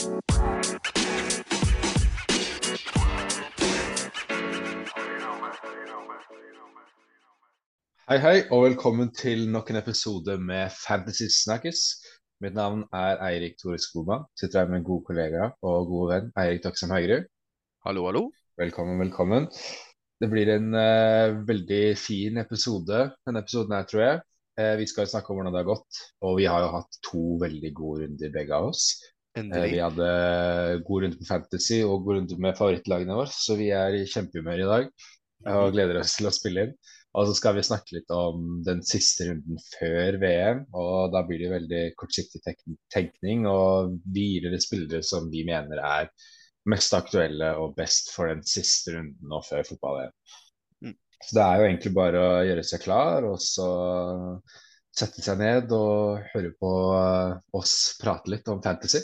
Hei, hei, og velkommen til nok en episode med Fantasy Snackers. Mitt navn er Eirik Tore Skogman. Sitter her med en god kollega og god venn Eirik Daksam Haugerud. Hallo, hallo. Velkommen, velkommen. Det blir en uh, veldig fin episode denne episoden her, tror jeg. Uh, vi skal snakke om hvordan det har gått, og vi har jo hatt to veldig gode runder, begge av oss. Eh, Endelig. vi hadde god runde på Fantasy og god runde med favorittlagene våre, så vi er i kjempehumør i dag og gleder oss til å spille inn. Og så skal vi snakke litt om den siste runden før VM, og da blir det veldig kortsiktig tenkning og videre spillere som vi mener er mest aktuelle og best for den siste runden og før fotball-VM. Mm. Så det er jo egentlig bare å gjøre seg klar, og så sette seg ned og høre på eh, oss prate litt om fantasy.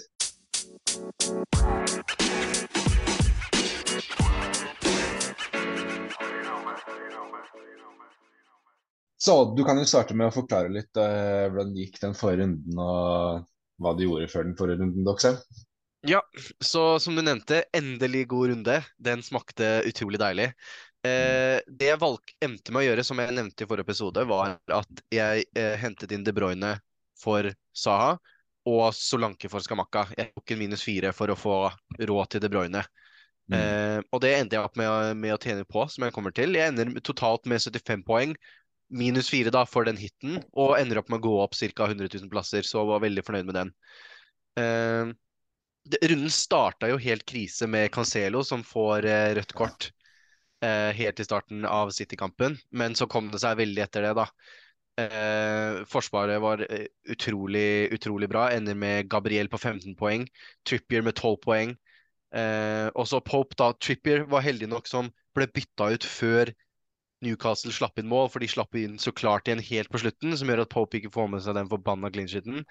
Så du kan jo starte med å forklare litt eh, hvordan det gikk den forrige runden, og hva du gjorde før den forrige runden, Doxham. Ja, så som du nevnte, endelig god runde. Den smakte utrolig deilig. Eh, det jeg valg, endte med å gjøre, som jeg nevnte i forrige episode, var at jeg eh, hentet inn De Bruyne for Saha og Solanke for Skamakka. Jeg tok en minus fire for å få råd til De Bruyne. Mm. Eh, og det endte jeg opp med, med å tjene på, som jeg kommer til. Jeg ender totalt med 75 poeng. Minus fire da for den hiten, og ender opp med å gå opp ca. 100 000 plasser, så jeg var veldig fornøyd med den. Eh, det, runden starta jo helt krise med Cancelo, som får eh, rødt kort eh, helt i starten av City-kampen, men så kom det seg veldig etter det, da. Eh, forsvaret var eh, utrolig, utrolig bra. Ender med Gabriel på 15 poeng, Trippier med 12 poeng. Eh, også Pope, da. Trippier var heldig nok som ble bytta ut før Newcastle slapp inn mål, for de slapp inn så klart igjen helt på slutten, som gjør at Pope ikke får med seg den forbanna clean sheeten.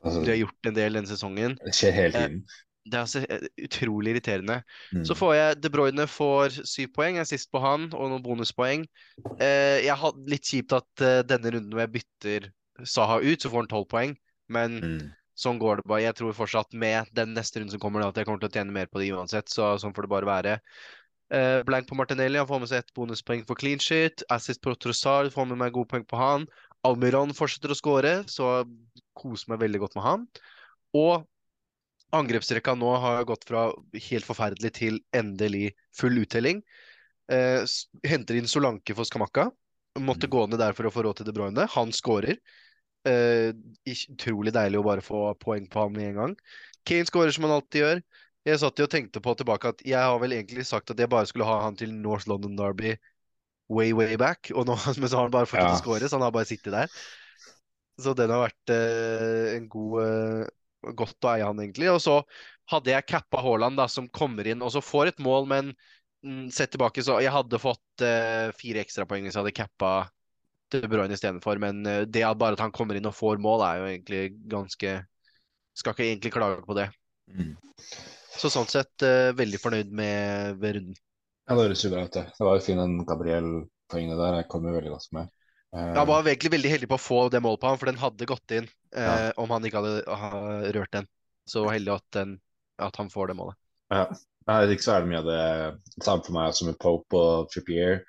Altså, De har gjort en del denne sesongen. det skjer hele Eh, tiden. Det er altså eh, utrolig irriterende. Mm. Så får jeg De Bruyne får syv poeng, jeg er sist på han, og noen bonuspoeng. Eh, jeg hadde litt kjipt at eh, denne runden hvor jeg bytter Saha ut, så får han tolv poeng. Men Mm. sånn går det bare. Jeg tror fortsatt med den neste runden som kommer, at jeg kommer til å tjene mer på det uansett. Så sånn får det bare være. Eh, blank på Martinelli, han får med seg ett bonuspoeng for clean shit. Assist på Trossard, får med meg gode poeng på han. Almiron fortsetter å skåre, så koser meg veldig godt med han. Og angrepsrekka nå har gått fra helt forferdelig til endelig full uttelling. Eh, henter inn Solanke for Skamakka. Måtte Mm. gå ned der for å få råd til De Bruyne. Han skårer. Eh, utrolig deilig å bare få poeng på ham med en gang. Kane skårer som han alltid gjør. Jeg satt jo og tenkte på tilbake at jeg har vel egentlig sagt at jeg bare skulle ha han til North London Derby way, way back, og nå, men så har han bare fortsatt Ja. å skåre, så han har bare sittet der. Så den har vært eh, en god eh, Godt å eie han, egentlig. Og så hadde jeg cappa Haaland, da, som kommer inn og så får et mål, men mm, sett tilbake, så jeg hadde fått uh, fire ekstrapoeng hvis jeg hadde cappa De Bruyne istedenfor. Men uh, det at bare at han kommer inn og får mål, er jo egentlig ganske Skal ikke egentlig klage på det. Mm. Så sånn sett uh, veldig fornøyd med runden. Ja, det høres jo bra ut, det. Det var jo fin den Gabriel-poengene der. Jeg kom jo veldig godt med. Eh, Jeg var egentlig veldig heldig på å få det målet på han, for den hadde gått inn eh, Ja. om han ikke hadde ha, rørt den. Så heldig at, den, at han får det målet. Ja. Nei, ikke så er det mye av det samme for meg som med Pope og Trippier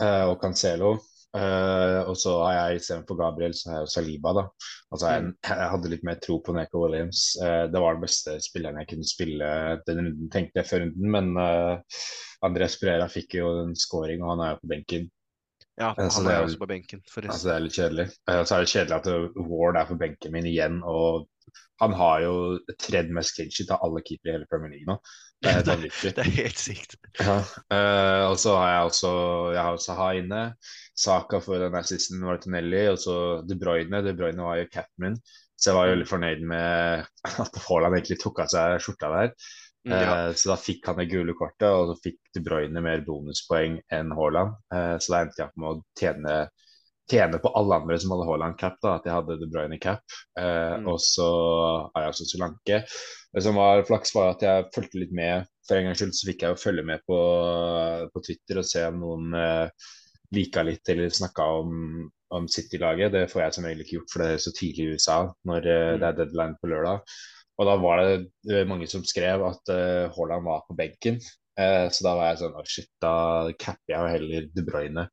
eh, og Cancelo. Eh, og så har jeg istedenfor Gabriel, så har jeg Saliba, da. Altså, jeg, jeg hadde litt mer tro på Neko Williams. Eh, det var den beste spilleren jeg kunne spille den runden, tenkte jeg før runden, men eh, Andres Pereira fikk jo en scoring, og han er jo på benken. Ja, så han det er er- også på benken, forresten. Altså, det er litt kjedelig. Og så er det kjedelig at eh, Ward er på benken min igjen, og han har jo tredd mest clean av alle keepere i hele Premier League nå. Det er helt vanvittig. Det er helt sykt. Ja. Uh, og så har jeg også jeg har Saha inne. Saka for den assisten Martinelli, og så De Bruyne. De Bruyne var jo cap'n min, så jeg var jo veldig fornøyd med at Haaland egentlig tok av seg skjorta der. Mm, Ja. Eh, så da fikk han det gule kortet, og så fikk De Bruyne mer bonuspoeng enn Haaland. Eh, så da endte jeg opp med å tjene, tjene på alle andre som hadde Haaland cap, da, at jeg hadde De Bruyne cap. Eh, Mm. Og så har jeg også Solanke. Det som var flaks, var at jeg fulgte litt med. For en gangs skyld så fikk jeg jo følge med på, på Twitter og se om noen eh, lika litt eller snakka om, om City-laget. Det får jeg som regel ikke gjort, for det er så tidlig i USA når eh, det er deadline på lørdag. Og da var det mange som skrev at Haaland var på benken. så da var jeg sånn Å, shit, da capper jeg heller De Bruyne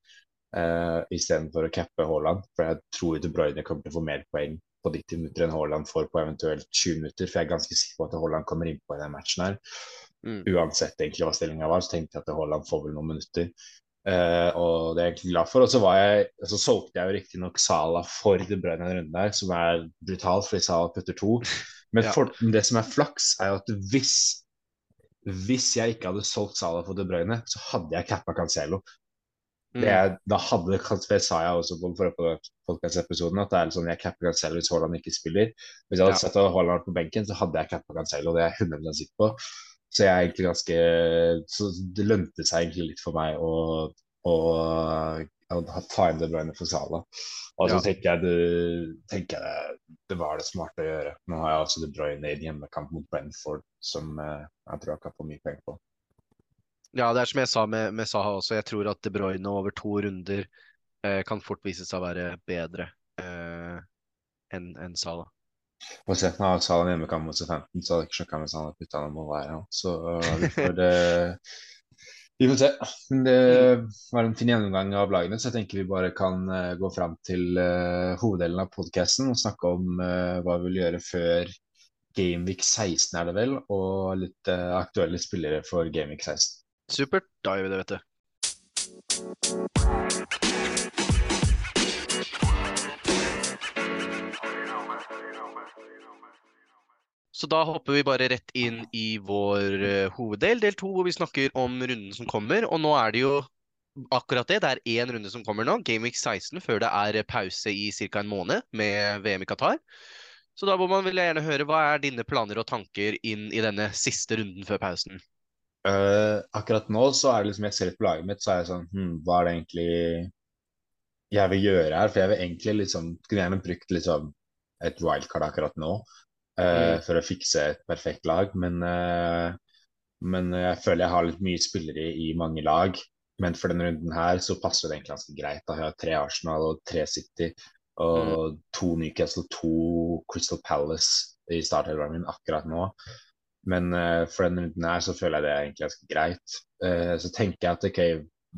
uh, istedenfor å cappe Haaland. For jeg tror De Bruyne kommer til å få mer poeng på 90 minutter enn Haaland får på eventuelt 20 minutter. For jeg er ganske sikker på at Haaland kommer innpå i den matchen her. Mm. Uansett egentlig hva stillinga var, så tenkte jeg at Haaland får vel noen minutter. Uh, og det er jeg egentlig glad for. Og så, jeg, så solgte jeg jo riktignok Sala for De Bruyne en runde der, som er brutalt fordi Sala putter to. Men for, det som er flaks, er jo at hvis hvis jeg ikke hadde solgt Sala for De Bruyne, så hadde jeg cappa Cancelo. Mm. Er, da hadde det sa jeg også på, på podcast-episoden, at det er sånn jeg capper Cancelo hvis Haaland ikke spiller. Hvis jeg hadde ja. sett at Haaland på benken, så hadde jeg cappa Cancelo, det er jeg 100 sikker på. Så jeg er egentlig ganske Så det lønte seg egentlig litt for meg å, å ta inn De Bruyne for Sala. Og så ja. tenker jeg, det, tenker jeg det, var det smarte å gjøre. Nå har jeg altså De Bruyne i en hjemmekamp mot Brentford, som eh, jeg tror jeg kan få mye penger på. Ja, det er som jeg sa med, med Saha også. Jeg tror at De Bruyne over to runder eh, kan fort vise seg å være bedre eh, enn en Salah. På se. av har Salah hjemmekamp mot 15, så hadde jeg ikke sjekka hvis han hadde putta noen mål her. Så uh, vi får uh, vi får se. Det var en fin gjennomgang av lagene, så jeg tenker vi bare kan uh, gå fram til uh, hoveddelen av podkasten og snakke om uh, hva vi vil gjøre før Gameweek 16, er det vel, og litt aktuelle spillere for Gameweek 16. Supert. Da gjør vi det, vet du. Så da hopper vi bare rett inn i vår uh, hoveddel, del to, hvor vi snakker om runden som kommer. Og nå er det jo akkurat det. Det er én runde som kommer nå, Gameweek 16, før det er pause i ca. en måned med VM i Qatar. Så da Boman, vil jeg gjerne høre, hva er dine planer og tanker inn i denne siste runden før pausen? Uh, akkurat nå så er det liksom jeg ser litt på laget mitt, så er jeg sånn hm, Hva er det egentlig jeg vil gjøre her? For jeg vil egentlig liksom Kunne gjerne brukt liksom et wildcard akkurat nå uh, for å fikse et perfekt lag. Men, uh, men jeg føler jeg har litt mye spillere i, mange lag. Men for denne runden her så passer det egentlig ganske greit. Da. Jeg har tre Arsenal og tre City og mm. to Newcastle to Crystal Palace i starthelveren min akkurat nå. Men uh, for denne runden her så føler jeg det er egentlig ganske greit. Uh, så tenker jeg at ok,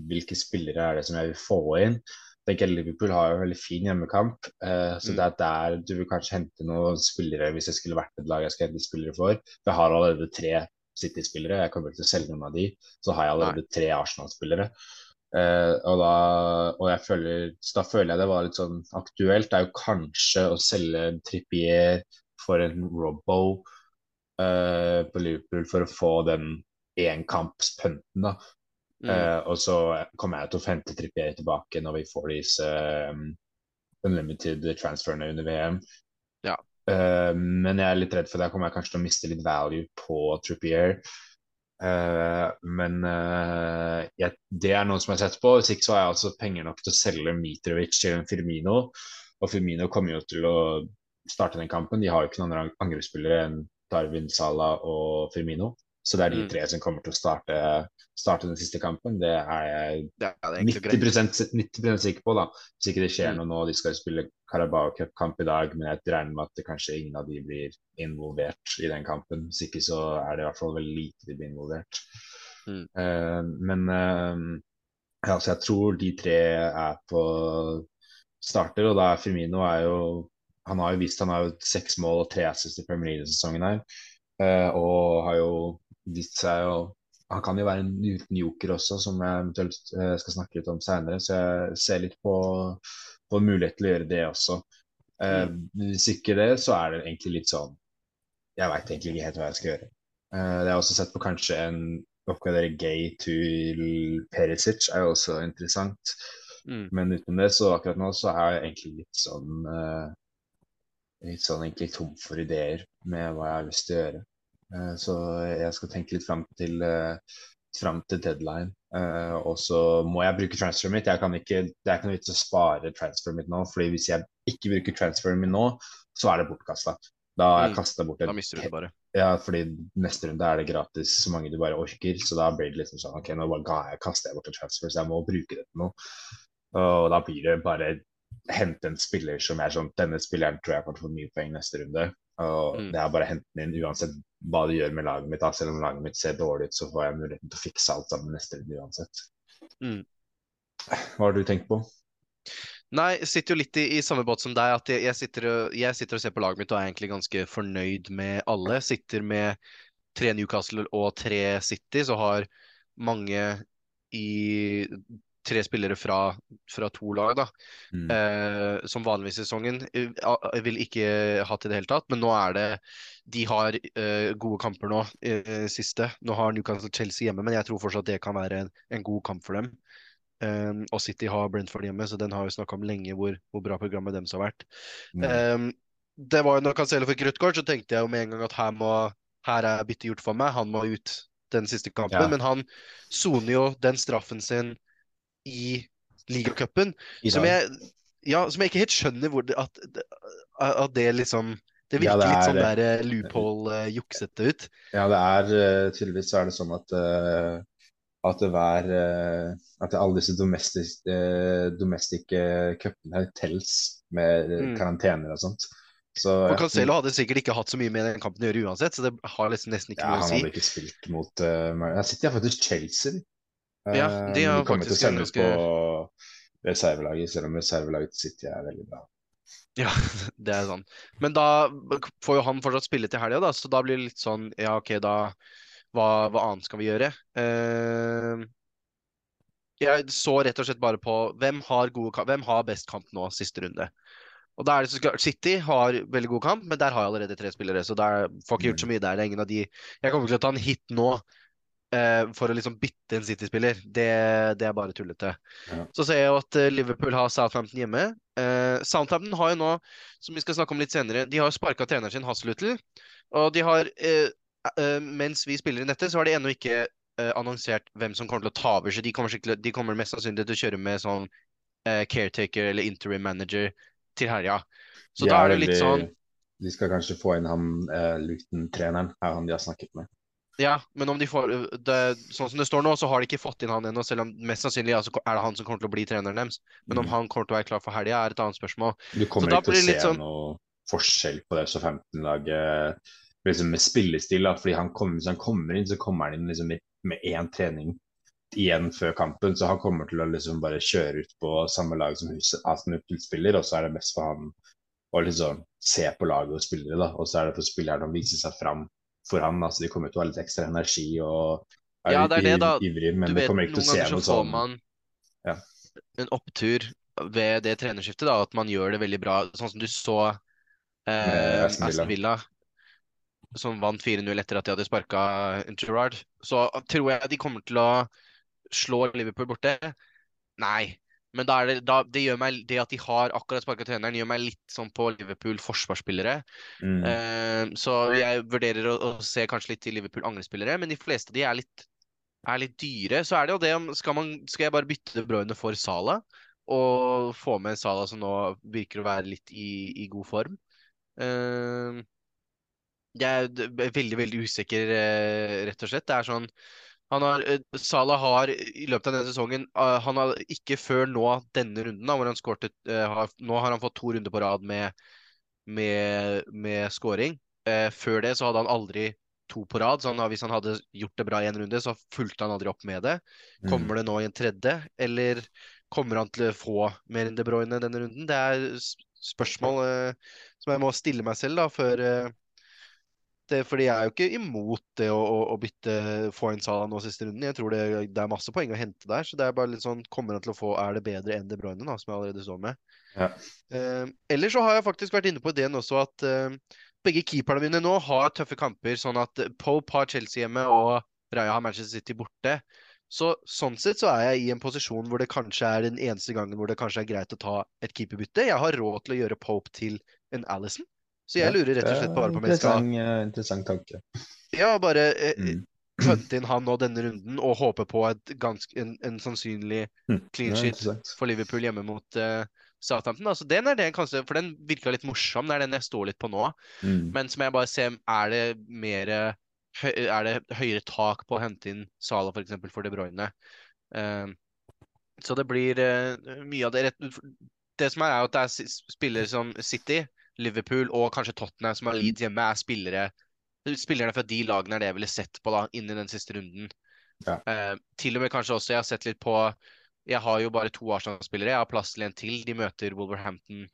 hvilke spillere er det som jeg vil få inn? Tenker Liverpool har jo en veldig fin hjemmekamp. Eh, så mm. det er der du vil kanskje hente noen spillere hvis det skulle vært et lag jeg skal hente spillere for. Jeg har allerede tre City-spillere, jeg kommer ikke til å selge noen av de. Så har jeg allerede Nei. tre Arsenal-spillere. Eh, og, da, og jeg føler, da føler jeg det var litt sånn aktuelt. Det er jo kanskje å selge en Trippier for en Robbo eh, på Liverpool for å få den enkampspunten. da Mm. Uh, og så kommer jeg til å hente Trippier tilbake når vi får disse um, unlimited transferene under VM. Ja. Uh, men jeg er litt redd for det. Jeg kommer kanskje til å miste litt value på Trippier. Uh, men jeg, det er noe som jeg har sett på. Hvis ikke så har jeg altså penger nok til å selge Mitrovic til en Firmino. Og Firmino kommer jo til å starte den kampen. De har jo ikke noen andre angrepsspillere enn Darwin Salah og Firmino. Så det er de mm. tre som kommer til å starte, starte den siste kampen. Det er jeg ja, det er 90%, 90 sikker på, da. Hvis ikke det skjer mm. noe nå. De skal spille Carabao Cup-kamp i dag, men jeg regner med at kanskje ingen av de blir involvert i den kampen. Hvis ikke så er det i hvert fall veldig lite de blir involvert. Mm. Uh, men uh, ja, så jeg tror de tre er på starter, og da er Firmino er jo han har jo vist han har jo seks mål og tre assist i Premier League-sesongen her. Uh, og har jo vist seg å Han kan jo være en uten joker også, som jeg eventuelt eh, skal snakke litt om senere. Så jeg ser litt på, på mulighet til å gjøre det også. Eh, mm. Hvis ikke det, så er det egentlig litt sånn Jeg veit egentlig ikke helt hva jeg skal gjøre. Eh, jeg har også sett på kanskje en oppgradere Gay til Perisic er jo også interessant. Mm. Men uten det, så akkurat nå så er jeg egentlig litt sånn uh, litt sånn egentlig tom for ideer med hva jeg har lyst til å gjøre. Eh, så jeg skal tenke litt fram til, eh, fram til deadline. Uh, og så må jeg bruke transferen mitt. Jeg kan ikke, det er ikke noe vits å spare transferen mitt nå. fordi hvis jeg ikke bruker transferen min nå, så er det bortkasta. Da har jeg mm. kasta bort Da mister du det bare. Ja, fordi neste runde er det gratis så mange du bare orker. Så da blir det liksom sånn OK, nå bare jeg, kaster jeg bort en transfer, så jeg må bruke det til noe. Og da blir det bare hente en spiller som er sånn Denne spilleren tror jeg kommer til å få mye poeng neste runde. Og Mm. det er bare å hente den inn uansett hva det gjør med laget mitt. Da. Selv om laget mitt ser dårlig ut, så får jeg muligheten til å fikse alt sammen neste runde uansett. Mm. Hva har du tenkt på? Nei, jeg sitter jo litt i, i samme båt som deg. at jeg, jeg, sitter og, jeg sitter og ser på laget mitt og er egentlig ganske fornøyd med alle. Sitter med tre Newcastle og tre City, så har mange i tre spillere fra, fra to lag, da. Mm. eh, som vanligvis i sesongen. eh, vil ikke hatt i det hele tatt, men nå er det De har eh, gode kamper nå, eh, siste. Nå har Newcastle Chelsea hjemme, men jeg tror fortsatt det kan være en, en god kamp for dem. Um, og City har Brentford hjemme, så den har vi snakka om lenge, hvor, hvor bra programmet deres har vært. Mm. Det var jo Når Cancelo fikk rødt kort, så tenkte jeg jo med en gang at her, må, her er byttet gjort for meg. Han må ut den siste kampen. Ja. Men han soner jo den straffen sin i ligacupen, som ja, som jeg ikke helt skjønner hvor det, at, at det liksom Det Ja, virker er, litt sånn der eh, loophole-juksete ut. Ja, det er eh, tydeligvis så er det sånn at eh, at det eh, At alle disse domestic, domestic eh, cupene telles med eh, Mm. karantener og sånt. Så For Cancelo hadde sikkert ikke hatt så mye med den kampen å gjøre uansett, så det har liksom nesten ikke ja, noe å si. han hadde ikke spilt mot uh, Jeg sitter jeg faktisk Chelsea. De. Ja, Eh, de har til å faktisk en sende ut ganske- på reservelaget, selv om reservelaget til City er veldig bra. Ja, det er sånn. Men da får jo han fortsatt spille til helga, da, så da blir det litt sånn Ja, OK, da Hva, hva annet skal vi gjøre? Uh, jeg så rett og slett bare på hvem har, gode, hvem har best kamp nå, siste runde. Og da er det så klart City har veldig god kamp, men der har jeg allerede tre spillere, så der får ikke gjort så mye der. Det er ingen av de Jeg kommer ikke til å ta en hit nå for å liksom bytte en City-spiller. Det, det er bare tullete. Ja. Så ser jeg jo at eh, Liverpool har Southampton hjemme. Eh, Southampton har jo nå, som vi skal snakke om litt senere, de har sparka treneren sin Hasselhutl. Og de har eh, eh, Mens vi spiller inn dette, så har de ennå ikke eh, annonsert hvem som kommer til å ta over. Så de kommer, de kommer mest sannsynlig til å kjøre med sånn eh, caretaker eller interim manager til helga. Så De da er det litt veldig- sånn De skal kanskje få inn han Luton-treneren, er han de har snakket med. Ja, men om de får det, Sånn som det står nå, så har de ikke fått inn han ennå, selv om mest sannsynlig altså, er det han som kommer til å bli treneren deres. Men om Mm. han kommer til å være klar for helga, er et annet spørsmål. Du kommer ikke til å se sånn- noe forskjell på det så 15-laget liksom med spillestil. Da, fordi han kommer, hvis han kommer inn, så kommer han inn liksom med, én trening igjen før kampen. Så han kommer til å liksom bare kjøre ut på samme lag som huset Aston Villa spiller, og så er det mest for han å liksom se på laget og spillere. da, Og så er det for spillerne å vise seg fram for han. altså De kommer til å ha litt ekstra energi og er Ja, det er det, da. iv- men Du vet, kommer ikke til å se noe sånn man Ja. en opptur ved det trenerskiftet, da, at man gjør det veldig bra. Sånn som du så eh, Villa. Aston Villa, som vant 4-0 etter at de hadde sparka Gerrard. Så tror jeg de kommer til å slå Liverpool borte. Nei. Men da det, da, det meg, det at de har akkurat sparka treneren, gjør meg litt sånn på Liverpool forsvarsspillere. mm, Uh, så jeg vurderer å, å se kanskje litt til Liverpool-angrespillere, men de fleste av de er litt, er litt dyre. Så er det jo det om skal, man, skal jeg bare bytte De Bruyne for Sala, og få med Sala som nå virker å være litt i, i god form. Uh, jeg er veldig, veldig usikker, eh, rett og slett. Det er sånn har, eh, Salah har i løpet av denne sesongen eh, Han har ikke før nå denne runden, da, hvor han skårte eh, Nå har han fått to runder på rad med, med, med scoring. Før det så hadde han aldri to på rad. Så han, hvis han hadde gjort det bra i en runde, så fulgte han aldri opp med det. mm. Kommer det nå i en tredje, eller kommer han til å få mer enn De Bruyne denne runden? Det er spørsmål som jeg må stille meg selv da, før det, fordi jeg er jo ikke imot det å, å, å bytte få inn Salah nå siste runden. Jeg tror det, det er masse poeng å hente der. Så det er bare litt sånn Kommer han til å få Er det bedre enn De Bruyne, da, som jeg allerede står med? Ja. Eh, ellers så har jeg faktisk vært inne på ideen også at eh, begge keeperne mine nå har tøffe kamper. Sånn at Pope har Chelsea hjemme og Raja har Manchester City borte. Så sånn sett så er jeg i en posisjon hvor det kanskje er den eneste gangen hvor det kanskje er greit å ta et keeperbytte. Jeg har råd til å gjøre Pope til en Allison. Så jeg lurer rett og slett bare på om jeg skal interessant, eh, tanke. ja, bare eh, Mm. inn han nå denne runden og håpe på et ganske, en, en sannsynlig Mm. clean sheet for Liverpool hjemme mot uh, Southampton. Altså, den er den kanskje, for den virka litt morsom. Det er den jeg står litt på nå. Mm. Men som jeg bare ser, er det mer Er det høyere tak på å hente inn Sala f.eks. For, for De Bruyne? Uh, så det blir uh, mye av det rett Det som er, er at det er spillere som City Liverpool og kanskje Tottenham, som har Leeds hjemme, er spillere Spillerne fra de lagene er det jeg ville sett på da, inn i den siste runden. Ja. Eh, til og med kanskje også, jeg har sett litt på Jeg har jo bare to Arsenal-spillere. Jeg har plass til en til. De møter Wolverhampton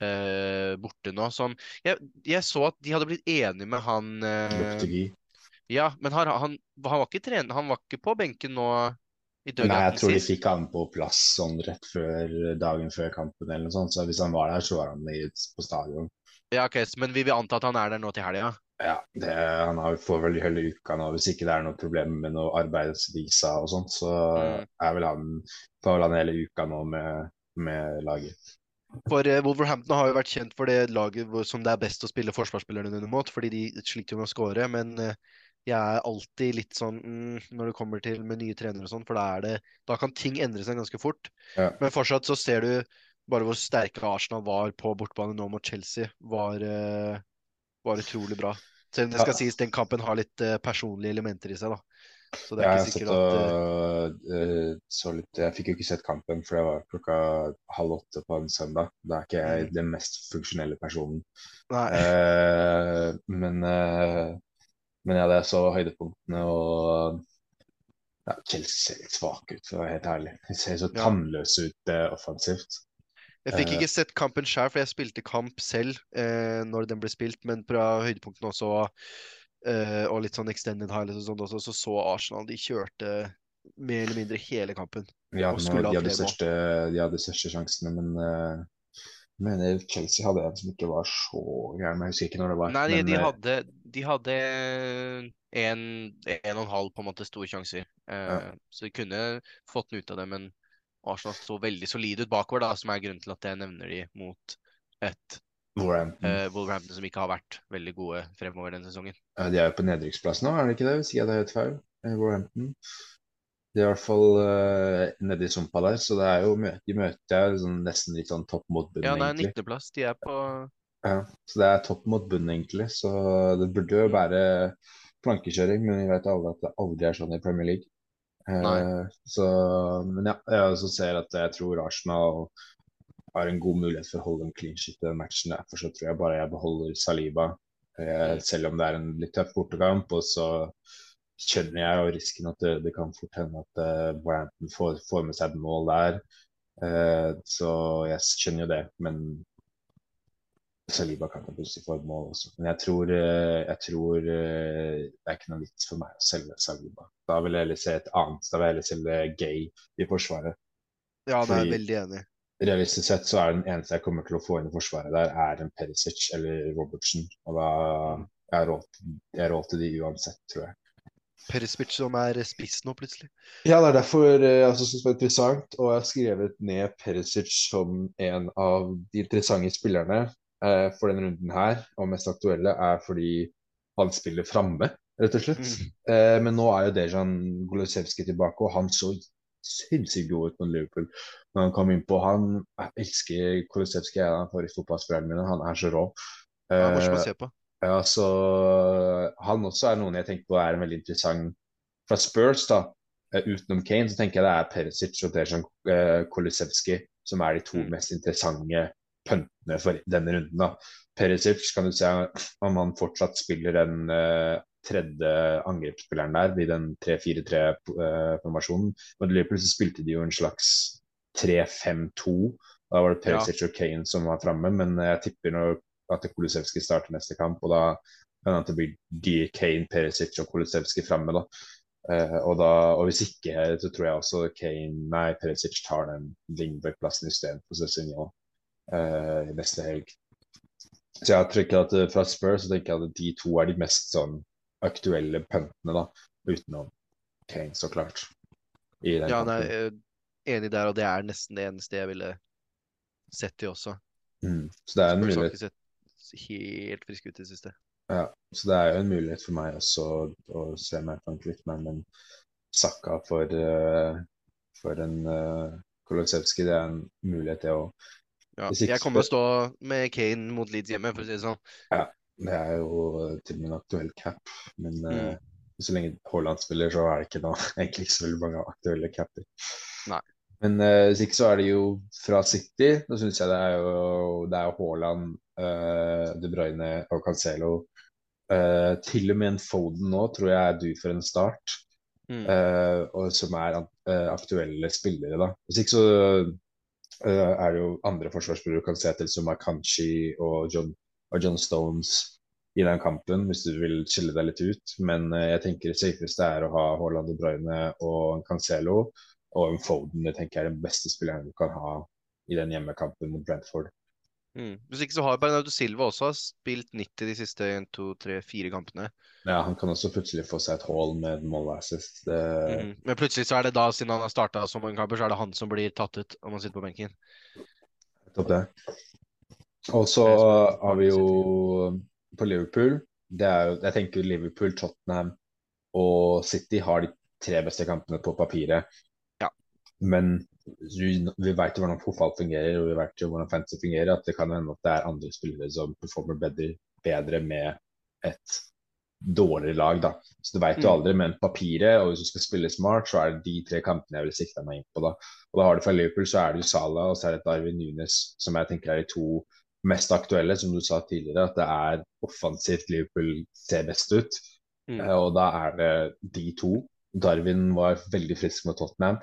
eh, borte nå. Som jeg, jeg, så at de hadde blitt enige med han eh, Ja, men han, han, han, var ikke trener, han var ikke på benken nå Nei, jeg tror de fikk han på plass sånn rett før dagen før kampen eller noe sånt. Så hvis han var der, så var han i- på stadion. Ja, ok, Men vi vil anta at han er der nå til helga? Ja, det, han har, får vel hele uka nå. Hvis ikke det er noe problem med noe arbeidsvisa og sånt, så Mm. er vel han, får vel han hele uka nå med, med laget. For eh, Wolverhampton har jo vært kjent for det laget som det er best å spille forsvarsspillerne under mot, fordi de sliter jo med å score. Men eh, jeg er alltid litt sånn mm, når det kommer til med nye trenere og sånn, for da er det Da kan ting endre seg ganske fort. Ja. Men fortsatt så ser du bare hvor sterke Arsenal var på bortebane nå mot Chelsea. Var, eh, var utrolig bra. Selv om det skal Ja. sies den kampen har litt eh, personlige elementer i seg, da. Så det er jeg ikke sikkert at eh, så litt Jeg fikk jo ikke sett kampen, for det var klokka halv åtte på en søndag. Da er ikke jeg Mm. den mest funksjonelle personen. Eh, men, eh, men ja, det så høydepunktene og ja, Chelsea ser litt svake ut, for å være helt ærlig. De ser så tannløse ut eh, offensivt. Jeg fikk Eh. ikke sett kampen sjøl, for jeg spilte kamp selv eh, når den ble spilt, men fra høydepunktene også, eh, og litt sånn extended highlights og sånt også, så så Arsenal de kjørte mer eller mindre hele kampen. Ja, Og skulle ha de flere mål. de hadde største sjansene, men eh, mener Chelsea hadde en som ikke var så gæren. Jeg husker ikke når det var. Nei, de, men, de eh, hadde, de hadde en, en og en halv på en måte store sjanser, eh, Ja. så de kunne fått den ut av det, men Arsenal så veldig solid ut bakover, da, som er grunnen til at jeg nevner de mot et Wolverhampton. eh, Wolverhampton som ikke har vært veldig gode fremover denne sesongen. Ja, de er jo på nedrykksplass nå, er det ikke det? Hvis ikke jeg tar helt feil. eh, Wolverhampton. De er i hvert fall uh, nedi sumpa der, så det er jo de møter sånn, nesten litt sånn topp mot bunn, Ja, det er egentlig. 19.-plass. De er på Ja, så det er topp mot bunn, egentlig. Så det burde jo være plankekjøring, men vi vet alle at det aldri er sånn i Premier League. Nei. så, men ja, jeg også ser at jeg tror Arsenal har en god mulighet for å holde en clean shit i matchen. Derfor så tror jeg bare jeg beholder Saliba, eh, selv om det er en litt tøff bortekamp. Og så skjønner jeg jo risken at det, det kan fort hende at uh, får, får med seg et mål der. Så jeg skjønner jo det, men Saliba kan jo plutselig få et mål også. Men jeg tror, eh, jeg tror eh, det er ikke noe vits for meg å selge Saliba. Da vil jeg heller se et annet. Da vil jeg heller selge Gay i Forsvaret. Ja, det er jeg veldig enig. i. Realistisk sett så er den eneste jeg kommer til å få inn i Forsvaret der, er en Perisic eller Robertsen. Og da jeg har råd jeg har råd til de uansett, tror jeg. Perisic som er spiss nå, plutselig. Ja, det er derfor eh, jeg synes det er interessant, og jeg har skrevet ned Perisic som en av de interessante spillerne eh, for denne runden her, og mest aktuelle, er fordi han spiller framme, rett og slett. Mm. Eh, men nå er jo Dejan Golosevskij tilbake, og han så sinnssykt god ut mot Liverpool. Når han kom innpå han Jeg elsker Golosevskij, er den forrige fotballspilleren min, han er så rå. Morsom Eh, å se på. ja, så han også er noen jeg tenker på er en veldig interessant Fra Spurs, da, eh, utenom Kane, så tenker jeg det er Perisic og Dejan Kolusevski som er de to Mm. mest interessante puntene for denne runden. da. Perisic kan du se om han fortsatt spiller den uh, tredje angrepsspilleren der i den 3-4-3-formasjonen. Men plutselig spilte de jo en slags 3-5-2. Da var det Ja. Perisic og Kane som var framme, men jeg tipper når at Kolosevskij starter neste kamp, og da kan det bli de Kane, Perisic og Kolosevskij framme. da. Uh, og, da, og hvis ikke, så tror jeg også Kane, nei, Perisic tar den Lingberg-plassen istedenfor Cezinio uh, neste helg. Så jeg tenker at eh, fra Spurs så tenker jeg at de to er de mest sånn aktuelle puntene, da, utenom Kane, så klart. Ja, kampen. nei, enig der, og det er nesten det eneste jeg ville sett i også. Mm. Så det er en Spurs har mulighet ikke sett helt frisk ut i det siste. Ja, så det er jo en mulighet for meg også å se meg kan litt mer, men Sakka for, uh, for en uh, Kolosevskij. Det er en mulighet, det òg. Ja. Jeg kommer til å stå med Kane mot Leeds hjemme, for å si det sånn. Ja, Det er jo eh, til og med en aktuell cap, men mm. uh, så lenge Haaland spiller, så er det ikke noe, egentlig ikke så veldig mange aktuelle capper. Nei. Men uh, hvis ikke så er det jo fra City. Da syns jeg det er jo det er Haaland, uh, De Bruyne og Cancelo. Til og med en Foden nå tror jeg er du for en start. Mm. Og som er aktuelle spillere, da. Hvis ikke så er det jo andre forsvarsspillere du kan se til, som Akanshi og John, og John Stones i den kampen, hvis du vil skille deg litt ut. Men jeg tenker det safeste er å ha Haaland og Bruyne og Cancelo. Og en Foden det tenker jeg er den beste spilleren du kan ha i den hjemmekampen mot Brentford. Mm. Hvis ikke så har Bernardo Silva også spilt 90 de siste 1, 2, 3, 4 kampene. Ja, han kan også plutselig få seg et hull med målassist. Det... Mm. Men plutselig så er det da, siden han har starta så mange kamper, så er det han som blir tatt ut om han sitter på benken. Topp det. Og så har vi jo på Liverpool det er jo, Jeg tenker Liverpool, Tottenham og City har de tre beste kampene på papiret. Ja. Men vi, vet jo hvordan fotball fungerer, og vi vet jo hvordan fancy fungerer. At det kan hende at det er andre spillere som performer bedre, bedre med et dårligere lag. da. Så du vet jo mm. aldri. Men papiret, og hvis du skal spille smart, så er det de tre kampene jeg vil sikte meg inn på. da. Og da har du For Liverpool, så er det jo Salah og så er det Darwin Nunes, som jeg tenker er de to mest aktuelle, som du sa tidligere. At det er offensivt Liverpool ser best ut. Mm. Og da er det de to. Darwin var veldig frisk med Tottenham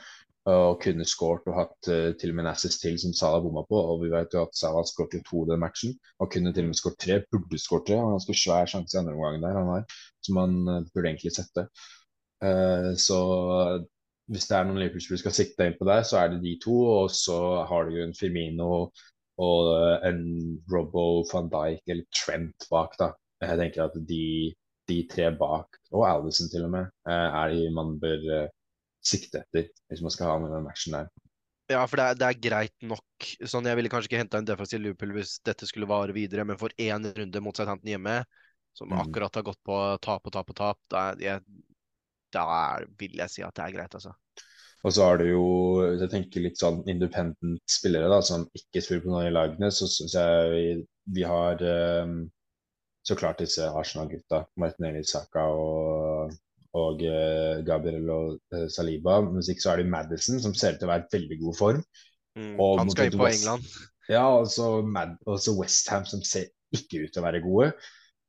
og kunne skåret og hatt uh, til og med en assist til som Salah bomma på. Og vi vet jo at Salah skåret to i den matchen, og kunne til og med skåret tre. Burde skåret tre. Han har ganske svær sjanse i andre omgang der, han har, som han uh, burde egentlig sette. Uh, så hvis det er noen Liverpool-spillere skal sikte inn på der, så er det de to. Og så har du en Firmino og en Robbo van Dijk eller Trent bak, da. Jeg tenker at de, de tre bak, og Alison til og med, er de man bør sikte etter hvis man skal ha med den matchen der. Ja, for det er, det er greit nok. Sånn, Jeg ville kanskje ikke henta en defensiv Liverpool hvis dette skulle vare videre, men for én runde mot Southampton hjemme, som mm. akkurat har gått på tap og tap og tap, da, jeg, da vil jeg si at det er greit, altså. Og så har du jo, jeg tenker litt sånn independent spillere da, som ikke spiller på noen av lagene, så syns jeg vi, vi har um, så klart disse Arsenal-gutta. Martinelli Saka og og uh, Gabriel og uh, Saliba. Hvis ikke så er det Madison, som ser ut til å være i veldig god form. Mm, han skal inn på West, England. Ja, og så Westham, som ser ikke ut til å være gode.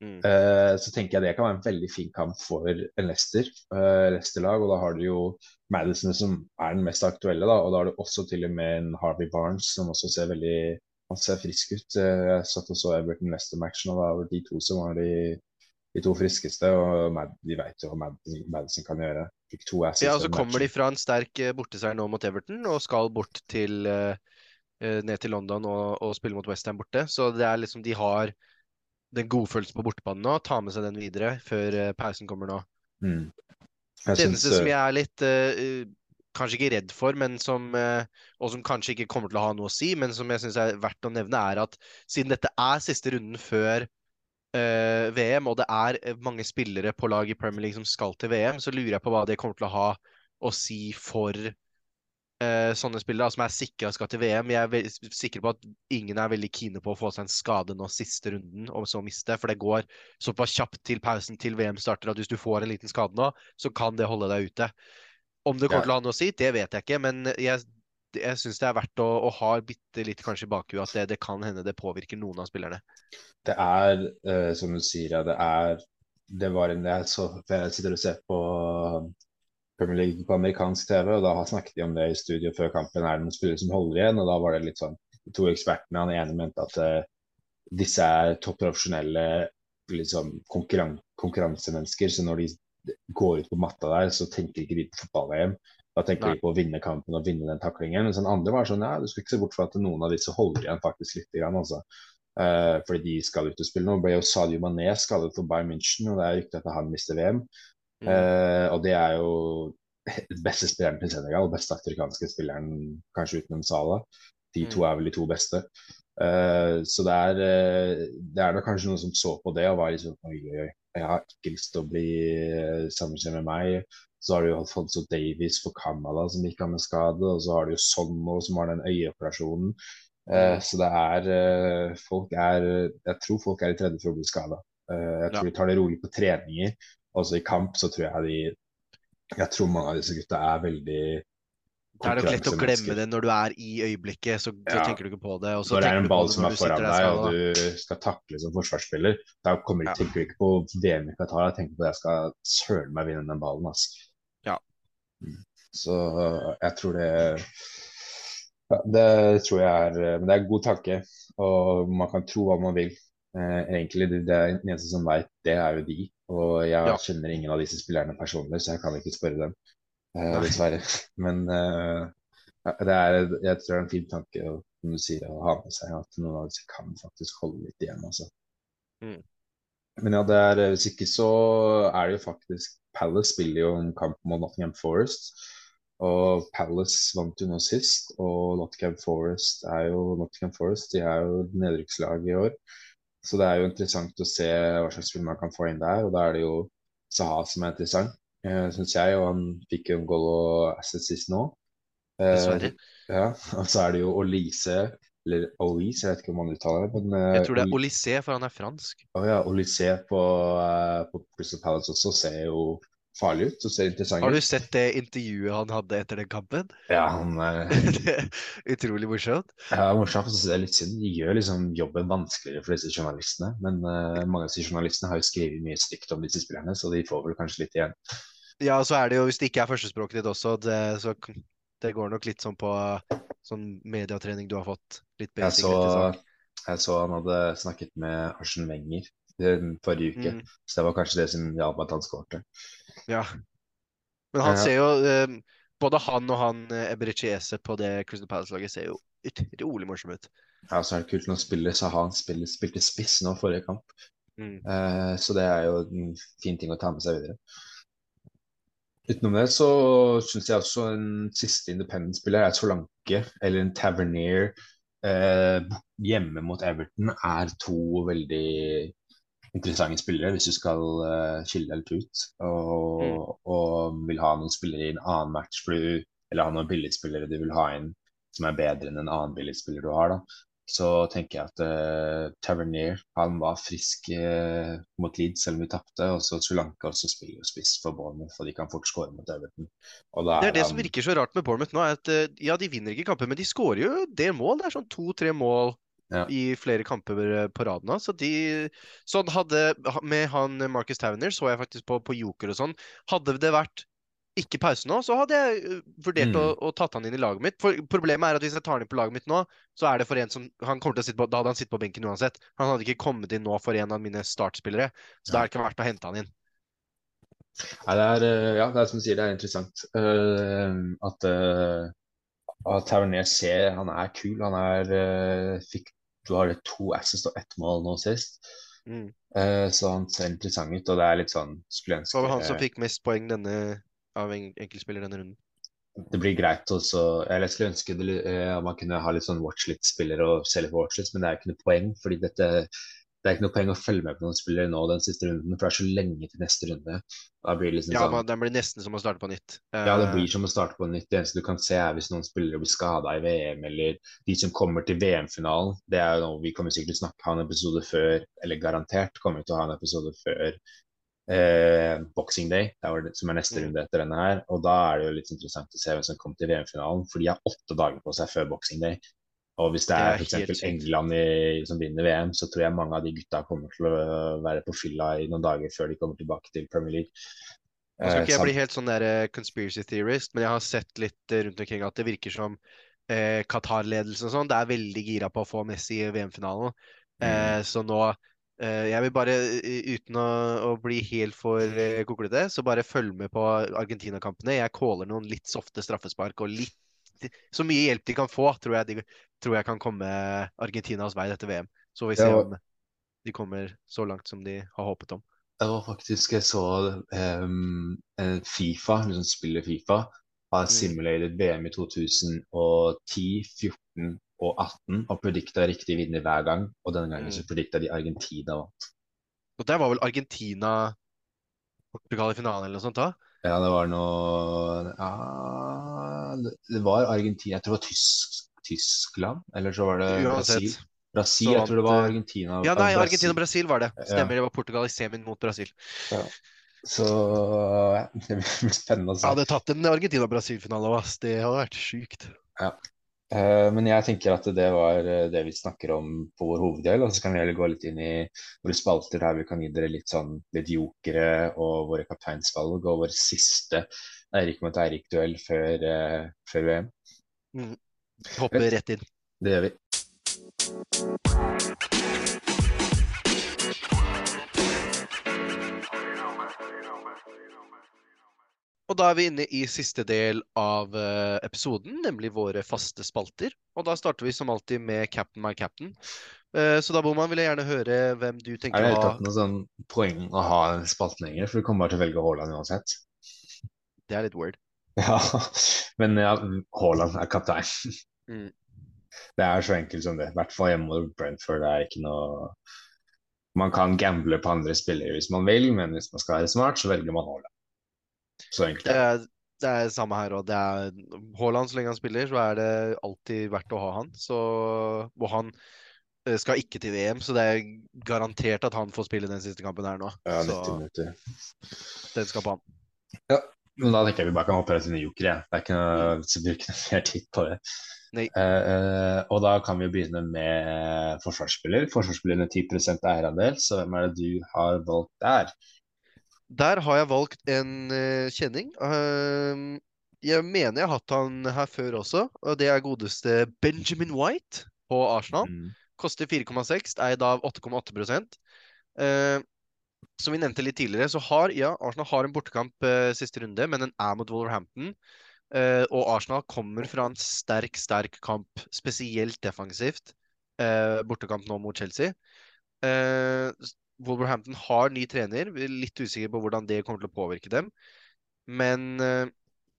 Mm. Uh, så tenker jeg det kan være en veldig fin kamp for en Leicester, Leicester-lag. Og da har du jo Madison som er den mest aktuelle, da. Og da har du også til og med en Harvey Barnes som også ser veldig han ser frisk ut. Jeg satt og så Everton Leicester-matchen, og da var de to som var de de to friskeste, og Mad, de vet jo hva Madison kan gjøre. Fikk to assists. Ja, og så kommer de fra en sterk eh, borteseier nå mot Everton, og skal bort til uh, ned til London og, og spille mot Westham borte. Så det er liksom, de har den godfølelsen på bortebane nå. Ta med seg den videre før uh, pausen kommer nå. Mm. Det eneste som jeg er litt uh, kanskje ikke redd for, men som, og som kanskje ikke kommer til å ha noe å si, men som jeg syns er verdt å nevne, er at siden dette er siste runden før uh, VM, og det er eh, mange spillere på lag i Premier League som skal til VM, så lurer jeg på hva det kommer til å ha å si for uh, sånne spillere som er sikra skal til VM. Jeg er sikker på at ingen er veldig kine på å få seg en skade nå siste runden, og så miste. For det går såpass kjapt til pausen til VM starter at hvis du får en liten skade nå, så kan det holde deg ute. Om det kommer til å ha noe å si, det vet jeg ikke. Men jeg, jeg syns det er verdt å, å ha bitte litt kanskje i bakhuet at det, det, kan hende det påvirker noen av spillerne. Det er, uh, som du sier, det er det var en jeg, så, jeg sitter og ser på Premier League på amerikansk TV, og da snakket de om det i studio før kampen. Er det noen spillere som holder igjen? Og da var det litt sånn to ekspertene, han ene mente at uh, disse er topp profesjonelle liksom, konkurran konkurransemennesker, så når de går ut på matta der, så tenker ikke de på fotball-VM. Da tenker vi på å vinne kampen og vinne den taklingen. Mens den andre var sånn ja, du skal ikke se bort fra at noen av disse holder igjen faktisk litt. Grann, altså. Uh, fordi de skal ut og spille nå. Ble jo Sadio Mané skadet for Bayern München, og det er rykte at han mister VM. Mm. Uh, og det er jo beste spilleren til Senegal, beste afrikanske spilleren kanskje utenom Sala. De to mm. er vel de to beste. Uh, så det er, det er nok kanskje noen som så på det og var sånn oi, oi, oi. Jeg har ikke lyst til å bli sammenkjent med meg. Så har du jo Alfonso Davies for Canada som gikk av med skade. Og så har du jo Sonno som har den øyeoperasjonen. Eh, så det er eh, Folk er Jeg tror folk er i tredje for å bli skada. Eh, jeg tror ja. de tar det rolig på treninger. Også i kamp så tror jeg de Jeg tror mange av disse gutta er veldig Det er nok lett å glemme det når du er i øyeblikket, så, så tenker du ikke på det. Og Når det er en ball som er foran deg, og du skal takle som forsvarsspiller, da kommer du, Ja. tenker du ikke på VM i Qatar, jeg tenker på at jeg skal søren meg vinne den ballen. Altså. Så øh, jeg tror det ja, Det tror jeg er øh, Men det er en god tanke, og man kan tro hva man vil. Eh, egentlig, det, det er den eneste som veit, det er jo de. Og jeg Ja. kjenner ingen av disse spillerne personlig, så jeg kan ikke spørre dem, eh, dessverre. Men eh, det er, jeg tror det er en fin tanke, å, som du sier, å ha med seg at noen av disse kan faktisk holde litt igjen. Altså. Mm. Men ja, det er, hvis ikke så er det jo faktisk Palace spiller jo en kamp mot Nottingham Forest. Og Palace vant jo nå sist, og Nottingham Forest er jo Nottingham Forest, de er jo nedrykkslaget i år. Så det er jo interessant å se hva slags spill man kan få inn der. Og da er det jo Saha som er interessant, uh, syns jeg. Og han fikk jo en goal og assist sist nå. Eh, Dessverre. ja, og så er det jo Olise, eller Olise, jeg vet ikke om man uttaler det. Men Jeg tror det eh, er Olysée, for han er fransk. å ja, Olise på, eh, på Crystal Palace også ser jo farlig ut. Så ser interessant Har du sett det intervjuet han hadde etter den kampen? Ja, han er Det er Utrolig morsomt. Ja, morsomt. så Det er litt synd. De gjør liksom jobben vanskeligere for disse journalistene. Men uh, mange av disse journalistene har jo skrevet mye stygt om disse spillerne, så de får vel kanskje litt igjen. Ja, og så er det jo, hvis det ikke er førstespråket ditt også, det, så det går nok litt sånn på sånn mediatrening du har fått. Litt Jeg så, jeg så han hadde snakket med Arsen Wenger den forrige uke, Mm, så det var kanskje det som hjalp at han skårte. ja. Men han Ja. ser jo eh, Både han og han eh, Eberici på det Crystal Palace-laget ser jo utrolig morsom ut. Ja, så er det kult når spiller, så har han spiller, spilte spiss nå forrige kamp. Mm. Eh, så det er jo en fin ting å ta med seg videre. Utenom det så syns jeg også en siste independent-spiller er Solanke eller en Tavernier. Eh, hjemme mot Everton er to veldig interessante spillere hvis du skal eh, skille deg litt ut. Og, og vil ha noen spillere i en annen match for du, eller ha noen billigspillere du vil ha inn som er bedre enn en annen billigspiller du har. da så tenker jeg at uh, Tavernier han var frisk uh, mot Leeds, selv om vi tapte. Og så Sri Lanka også spiller spiss for Bournemouth, for de kan fort skåre mot Everton. Det er det han- som virker så rart med Bournemouth nå, er at uh, ja, de vinner ikke kamper, men de skårer jo det mål. Det er sånn to-tre mål Ja. i flere kamper på rad nå. Så de Sånn hadde Med han Marcus Tavernier så jeg faktisk på, på Joker og sånn. Hadde det vært ikke pause nå, så hadde jeg eh, vurdert å, Mm. å tatt han inn i laget mitt. For Problemet er at hvis jeg tar han inn på laget mitt nå, så er det for en som han kommer til å sitte på, Da hadde han sittet på benken uansett. Han hadde ikke kommet inn nå for en av mine startspillere. Så da er det ikke verdt å hente han inn. Nei, det er, eh, ja, det er som du sier, det er interessant uh, at, uh, at Tavernier ser han er kul. Han er uh, fikk, Du har to assist og ett mål nå sist, Mm. Uh, så han ser interessant ut. Og det er litt sånn skulle Det var han som fikk mest poeng denne, av en enkeltspiller denne runden. det blir greit også jeg skulle ønske det, eh, man kunne ha litt sånn watchlist-spillere og selge for watchlist, men det er jo ikke noe poeng. fordi dette det er ikke noe poeng å følge med på noen spillere nå den siste runden, for det er så lenge til neste runde. Da blir det liksom Ja, sånn men den blir nesten som å starte på nytt. Ja, det Eh, blir som å starte på nytt. Det eneste du kan se, er hvis noen spillere blir skada i VM, eller de som kommer til VM-finalen. Det er jo noe vi kommer sikkert til å snakke ha en episode før, eller garantert kommer vi til å ha en episode før eh, Boxing Day, det som er neste Mm. runde etter denne her. Og da er det jo litt interessant å se hvem som kommer til VM-finalen, for de har åtte dager på seg før Boxing Day. Og hvis det er f.eks. England i, som vinner VM, så tror jeg mange av de gutta kommer til å være på fylla i noen dager før de kommer tilbake til Premier League. Nå skal Eh, ikke jeg bli helt sånn der eh, conspiracy theorist, men jeg har sett litt eh, rundt omkring at det virker som eh, Qatar-ledelsen og sånn, det er veldig gira på å få Messi i VM-finalen. Eh, så nå Jeg vil bare, eh, uten å, å bli helt for eh, koklete, så bare følg med på Argentina-kampene. Jeg caller noen litt softe straffespark og litt Så mye hjelp de kan få, tror jeg, de, tror jeg kan komme Argentinas vei dette VM. Så får vi se om de kommer så langt som de har håpet om. Det var faktisk Jeg så um, Fifa, liksom spillet Fifa, har simulert simulated VM i 2010, 14 og 18 og predikta riktig vinner hver gang. Og denne gangen så Mm. predikta de Argentina vant. Og der var vel Argentina Portugal i finalen eller noe sånt da? Ja, det var noe ja, det- var Argentina Jeg tror det var Tysk, Tyskland, eller så var det Brasil. Uansett. Brasil, Brasil, jeg tror det var Argentina Ja, nei. Argentina og Brasil var det. Ja. Stemmer, det var Portugal i semien mot Brasil. Så ja, det blir spennende å Jeg se. hadde tatt en Argentina-Brasil-finale ass. Det hadde vært sjukt. Eh, Men jeg tenker at det var eh, det vi snakker om på vår hoveddel. Og så kan vi heller gå litt inn i våre spalter der vi kan gi dere litt sånn jokere og våre kapteinsvalg og vår siste Eirik mot Eirik-duell før, eh, før VM. Hopper rett inn. Det gjør vi. Og da er vi inne i siste del av eh, episoden, nemlig våre faste spalter. Og da starter vi som alltid med Captain my captain. Eh, så da, Boman, vil jeg gjerne høre hvem du Er tenker det å helt ha. tatt noe sånn poeng å ha den spalten lenger? For du kommer bare til å velge Haaland uansett. Det er litt weird. Ja, men ja, Haaland er kaptein. Mm. Det er så enkelt som det. I hvert fall hjemme mot Brentford. Det er ikke noe Man kan gamble på andre spillere hvis man vil, men hvis man skal være smart, så velger man Haaland. Så enkelt Det er det. er, samme her òg. Haaland, så lenge han spiller, så er det alltid verdt å ha han. Så, og han eh, skal ikke til VM, så det er garantert at han får spille den siste kampen her nå. Ja, Så 90 minutter. den skal på han. Men da tenker jeg vi bare kan inn i jokere. Det er ikke noe så bruker noe mer tid på det. Nei. Eh, eh, og da kan vi jo begynne med forsvarsspiller. Forsvarsspiller med 10 eierandel, så hvem er det du har valgt der? Der har jeg valgt en uh, kjenning. Uh, jeg mener jeg har hatt han her før også, og det er godeste Benjamin White på Arsenal. Mm. Koster 4,6, eid av 8,8 uh, Som vi nevnte litt tidligere, så har ja, Arsenal har en bortekamp uh, siste runde, men den er mot Wolverhampton. Uh, og Arsenal kommer fra en sterk, sterk kamp, spesielt defensivt. bortekamp nå mot Chelsea. Eh, Wolverhampton har ny trener. Vi er litt usikker på hvordan det kommer til å påvirke dem. Men eh,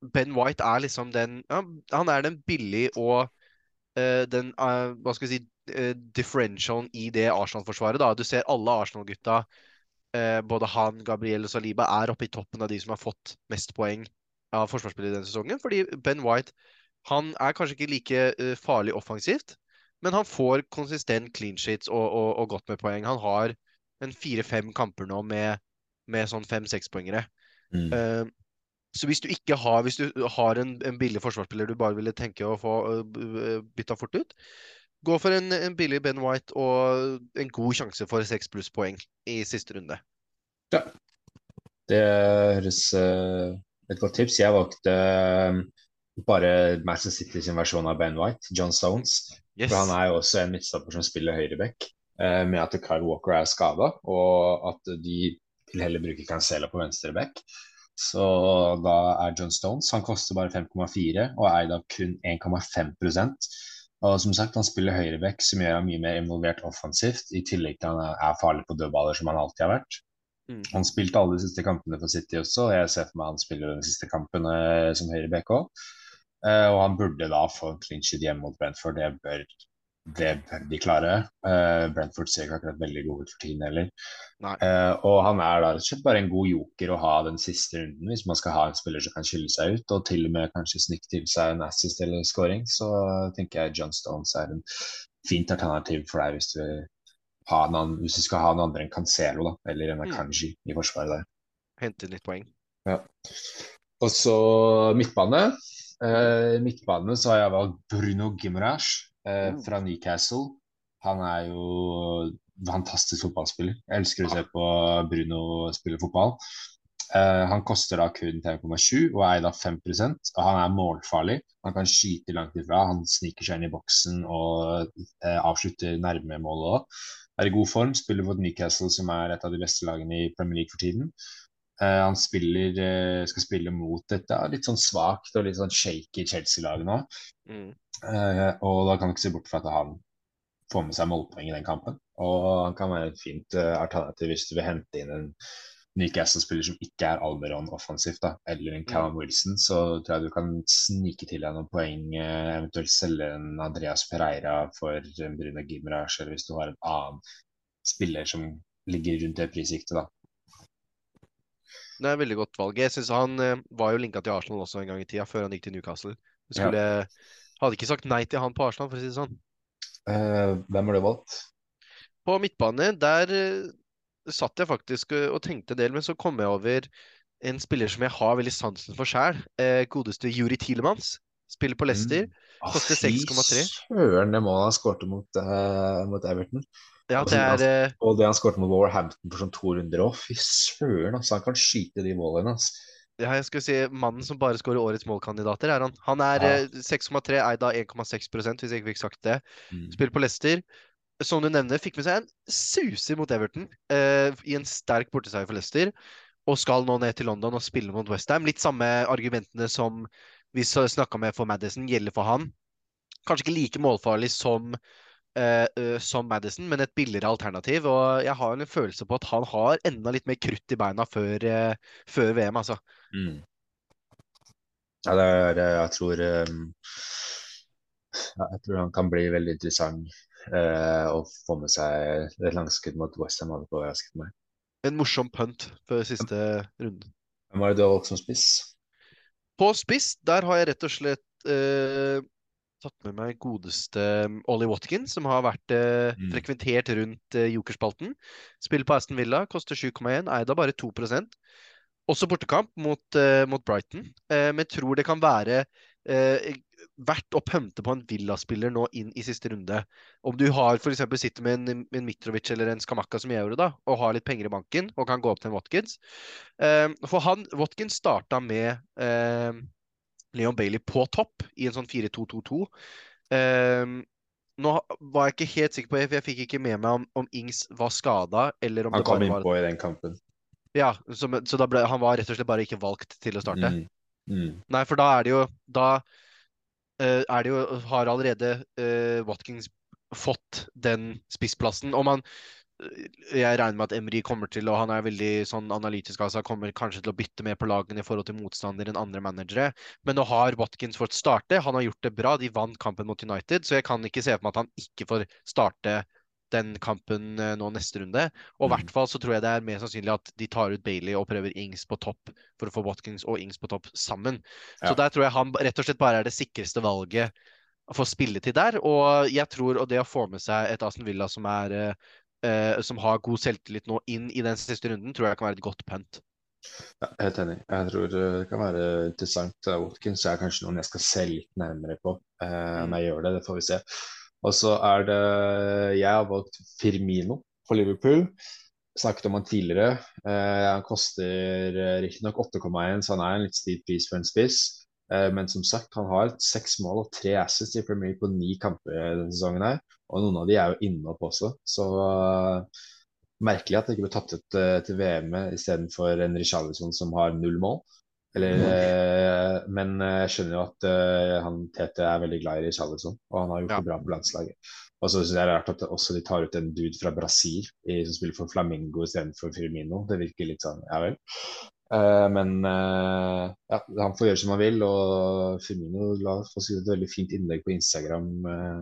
Ben White er liksom den ja, Han er den billige og eh, den eh, Hva skal vi si eh, differentialen i det Arsenal-forsvaret. da. Du ser alle Arsenal-gutta, både han, Gabriel og Saliba, er oppe i toppen av de som har fått mest poeng av forsvarsspillere denne sesongen. Fordi Ben White han er kanskje ikke like farlig offensivt, men han får konsistent clean sheets og, og, og godt med poeng. Han har en fire-fem kamper nå med, med sånn fem-sekspoengere. Mm. Uh, så hvis du ikke har Hvis du har en, en billig forsvarsspiller du bare ville tenke å få uh, bytta fort ut, gå for en, en billig Ben White og en god sjanse for seks pluss poeng i siste runde. Ja. Det høres uh, et godt tips. Jeg valgte bare Manchester City sin versjon av Ben White, John Stones. Yes. For han er jo også en midtstopper som spiller høyreback, eh, med at Kyle Walker er skada, og at de vil heller bruke Cancela på venstreback. Så da er John Stones Han koster bare 5,4 og er da kun 1,5% Og som sagt, han spiller høyreback, som gjør ham mye mer involvert offensivt, i tillegg til han er farlig på dødballer, som han alltid har vært. Mm. Han spilte alle de siste kampene for City også, og jeg ser for meg han spiller den siste kampen eh, som høyreback òg. Eh, og han burde da få en clean hjemme mot Brentford. Det bør, det bør de klare. Eh, Brentford ser ikke akkurat veldig god ut for tiden heller. Eh, og han er da rett og slett bare en god joker å ha den siste runden, hvis man skal ha en spiller som kan skille seg ut, og til og med kanskje snikke til seg en assist eller scoring. Så tenker jeg John Stones er en fint alternativ for deg hvis du, annen, hvis du skal ha noen andre enn Cancelo da, eller en Mm. Akanji i forsvaret der. Hente litt poeng. Og så midtbane. Eh, midtbane så har jeg valgt Bruno Gimrash uh, Mm. fra Newcastle. Han er jo fantastisk fotballspiller. Jeg elsker å se på Bruno spille fotball. Uh, han koster da kun 5,7 og er da av 5 og han er målfarlig. Han kan skyte langt ifra. Han sniker seg inn i boksen og eh, avslutter nærme målet òg. Er i god form, spiller mot Newcastle, som er et av de beste lagene i Premier League for tiden. Eh, han spiller, eh, skal spille mot dette litt sånn svakt og litt sånn shaky Chelsea-lag nå. Mm. Eh, og da kan du ikke se bort fra at han får med seg målpoeng i den kampen. Og han kan være et fint alternativ hvis du vil hente inn en Newcastle-spiller som ikke er Almeron offensivt, da, eller en Callum Wilson, så tror jeg du kan snike til deg noen poeng, eventuelt selge en Andreas Pereira for Bruno Gimarash, eller hvis du har en annen spiller som ligger rundt det prissiktet, da. Det er et veldig godt valg. Jeg synes Han eh, var jo linka til Arsenal også en gang i tida, før han gikk til Newcastle. Du skulle, Hadde ikke sagt nei til han på Arsenal, for å si det sånn. Eh, hvem har du valgt? På midtbane, der eh, satt jeg faktisk eh, og tenkte en del, men så kom jeg over en spiller som jeg har veldig sansen for sjæl. Eh, godeste Juri Tilemans. Spiller på Leicester. Mm. Koster fy 6,3. søren, det målet han skårte mot, eh, mot Everton. Ja, det er eh, Og det han skårte mot Warhampton for sånn to runder òg. Fy søren, altså. Han kan skyte de målene. Altså. ja, jeg skulle si mannen som bare skårer årets målkandidater, er han. Han er Ja. eh, 6,3, eid av 1,6% hvis jeg ikke fikk sagt det. Mm. Spiller på Leicester. Som du nevner, fikk med seg en suser mot Everton eh, i en sterk borteseier for Leicester. Og skal nå ned til London og spille mot Westham. Litt samme argumentene som vi snakka med for Madison, gjelder for han. Kanskje ikke like målfarlig som, eh, eh, som Madison, men et billigere alternativ. Og jeg har en følelse på at han har enda litt mer krutt i beina før, eh, før VM, altså. Mm. Ja, det er eh, Jeg tror eh, Jeg tror han kan bli veldig interessant eh, å få med seg et langskudd mot Westham. Hadde ikke overrasket meg. En morsom punt før siste runde. Hvem var det du har valgt som spiss? På spiss, der har jeg rett og slett eh, tatt med meg godeste um, Ollie Watkins, som har vært eh, Mm. frekventert rundt eh, Jokerspalten. Spiller på Aston Villa, koster 7,1, eid av bare 2% Også bortekamp mot, eh, mot Brighton, eh, men tror det kan være eh, verdt å pønte på en Villa-spiller nå inn i siste runde. Om du har for eksempel sitter med en, en Mitrovic eller en Skamakka som jeg gjorde, da, og har litt penger i banken og kan gå opp til en Watkins. Eh, for han, Watkins starta med eh, Leon Bailey på topp i en sånn 4-2-2-2. Um, nå var jeg ikke helt sikker på, for jeg fikk ikke med meg om, om Ings var skada, Han kom innpå inn var i den kampen. Ja, så, så da ble, han var rett og slett bare ikke valgt til å starte. Mm. Mm. Nei, for da er det jo Da uh, er det jo Har allerede uh, Watkins fått den spissplassen. Og man Jeg regner med at Emry kommer til, og han er veldig sånn analytisk, altså kommer kanskje til å bytte mer på lagene i forhold til motstandere enn andre managere. Men nå har Watkins fått starte. Han har gjort det bra. De vant kampen mot United, så jeg kan ikke se for meg at han ikke får starte den kampen eh, nå neste runde. Og i Mm. hvert fall så tror jeg det er mer sannsynlig at de tar ut Bailey og prøver Ings på topp for å få Watkins og Ings på topp sammen. Så Ja. der tror jeg han rett og slett bare er det sikreste valget få spilletid der. Og jeg tror, og det å få med seg et Aston Villa som er eh, eh, som har god selvtillit nå inn i den siste runden, tror jeg kan være et godt punt. Ja, helt enig. Jeg tror eh, det kan være interessant. Eh, Watkins er kanskje noen jeg skal se litt nærmere på. Eh, om jeg gjør det, det får vi se. Og så er det Jeg har valgt Firmino på Liverpool. Snakket om han tidligere. Eh, han koster uh, riktignok 8,1, så han er en litt stiv pris for en spiss. Eh, men som sagt, han har seks mål og tre assists i Premier League på ni kamper denne sesongen her. Og noen av de er jo inne opp også. Så uh, merkelig at det ikke ble tatt ut uh, til VM istedenfor en Richarlison som har null mål. Eller, uh, men jeg skjønner jo at han Tete er veldig glad i Richarlison, og han har gjort Ja. det bra på landslaget. Og så synes jeg det er rart at også de tar ut en dude fra Brasil i, som spiller for Flamingo istedenfor Firmino. Det virker litt sånn, ja vel. Eh, men eh, ja, han får gjøre som han vil, og Firmino la skrive et veldig fint innlegg på Instagram eh,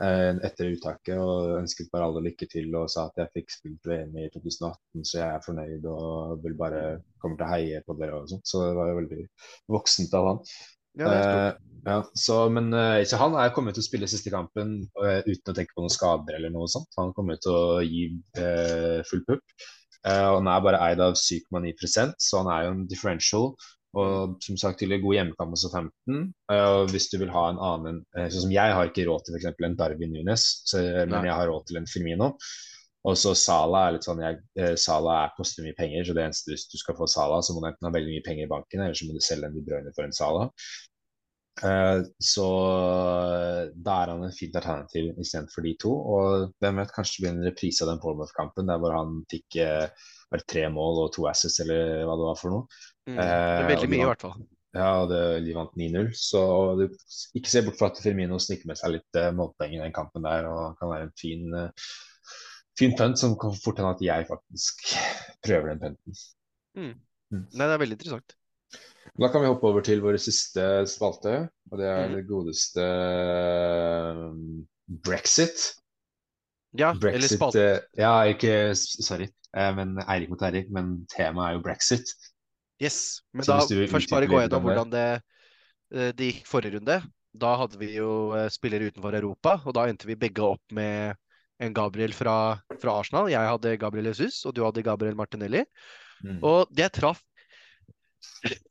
etter uttaket og ønsket bare alle lykke til og sa at jeg fikk spilt VM i 2018, så jeg er fornøyd og vil bare kommer til å heie på dere og sånt. Så det var jo veldig voksent av han. Ja, uh, ja, så, men uh, så han er kommet til å spille siste kampen uh, uten å tenke på noen skader eller noe sånt. Han kommer til å gi full pupp. Eh, og han er bare eid av 7,9 så han er jo en differential. Og som sagt, til en god hjemmekamp også 15. Uh, og hvis du vil ha en annen uh, Sånn som jeg har ikke råd til f.eks. en Darwin Nunes, så, men Nei. jeg har råd til en Firmino. Og så Sala er litt sånn jeg, uh, Sala er, koster mye penger, så det eneste hvis du skal få Sala, så må du enten ha veldig mye penger i banken, eller så må du selge en De Bruyne for en Sala. Eh, så da er han en fint alternativ istedenfor de to. Og hvem vet, kanskje det blir en reprise av den Bournemouth-kampen der hvor han fikk eh, bare tre mål og to asses eller hva det var for noe. Mm. Det er eh, veldig mye, i hvert fall. Ja, og det, de vant 9-0. Så du, ikke se bort fra at Firmino sniker med seg litt eh, målpoeng i den kampen der, og kan være en fin, eh, fin punt som kan fort hende at jeg faktisk prøver den punten. Mm. Mm. Nei, det er veldig interessant. Da kan vi hoppe over til vår siste spalte, og det er Mm. det godeste eh, brexit. Ja, eller Brexit spalt. eh, Ja, ikke Sorry, eh, men Eirik mot Eirik, men temaet er jo brexit. Yes. Men Så da først bare gå gjennom hvordan det, det gikk forrige runde. Da hadde vi jo spillere utenfor Europa, og da endte vi begge opp med en Gabriel fra, fra Arsenal. Jeg hadde Gabriel Jesus, og du hadde Gabriel Martinelli. Mm. Og det traff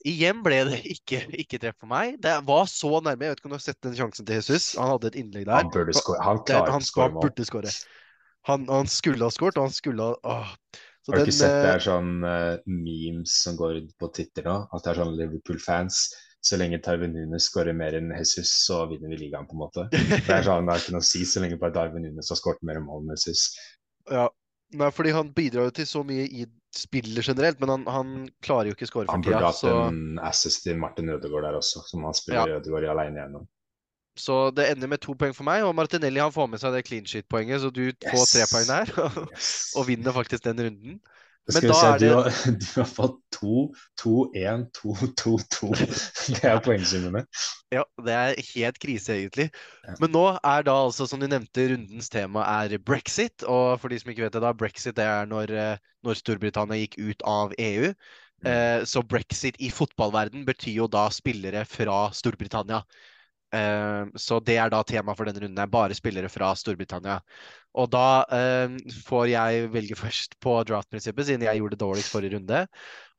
Igjen ble det ikke, ikke treff for meg. Det var så nærme. Jeg vet ikke om du har sett den sjansen til Jesus. Han hadde et innlegg der. Han burde skåre. Han han, han burde skåre. Han, han skulle ha skåret, og han skulle ha åh. Så Har du den, ikke sett det eh, er sånn uh, memes som går på Twitter nå? At det er sånn Liverpool-fans. Så lenge Darwin Nunes skårer mer enn Jesus, så vinner vi ligaen, på en måte. Det er sånn, det har ikke noe å si så lenge bare Darwin Nunes har skåret mer mål enn Jesus. Ja. Nei, fordi han bidrar jo til så mye i spillet generelt, men han, han klarer jo ikke å skåre for Han burde hatt Så, en assist til Martin Ødegaard der også, som han spiller Ødegaard i alene gjennom. så det ender med to poeng for meg, og Martinelli han får med seg det clean shit-poenget, så du får tre poeng der. Yes. Og vinner faktisk den runden. Skal Men vi se, er du, har, du har fått to, to, én, to, to, to. Det er poengsummene. Ja, det er helt krise, egentlig. Ja. Men nå er da altså, som du nevnte, rundens tema er brexit. Og for de som ikke vet det, da, brexit det er når, eh, når Storbritannia gikk ut av EU. Mm. Eh, så brexit i fotballverden betyr jo da spillere fra Storbritannia. Eh, så det er da tema for denne runden, bare spillere fra Storbritannia. Og da eh, får jeg velge først på draft-prinsippet, siden jeg gjorde det dårligst forrige runde.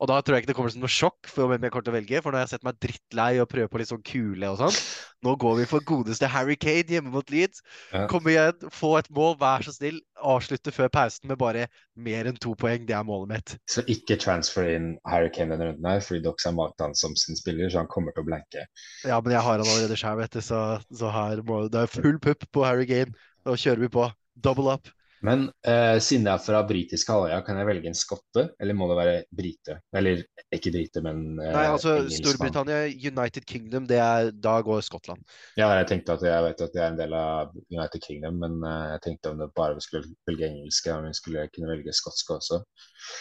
Og da tror jeg ikke det kommer som noe sjokk for hvem jeg kommer til å velge, for nå har jeg sett meg drittlei og prøver på litt sånn kule og sånn. Nå går vi for godeste Harry Kane hjemme mot Leeds. Kom igjen, få et mål, vær så snill. Avslutte før pausen med bare mer enn to poeng. Det er målet mitt. Så ikke transfer inn Harry Kane denne runden her, fordi Dox har valgt han som sin spiller, så han kommer til å blanke. Ja, men jeg har han allerede sjøl, vet du, så, så her må det er full pupp på Harry Kane. Da kjører vi på. Double up. Men eh, siden jeg er fra britisk halvøya, kan jeg velge en skotte, eller må det være brite? Eller ikke brite, men eh, Nei, altså. Storbritannia, United Kingdom, det er Da går Skottland. Ja, jeg tenkte at jeg vet at jeg er en del av United Kingdom, men eh, jeg tenkte om det bare skulle velge engelske, om vi skulle kunne velge skotske også.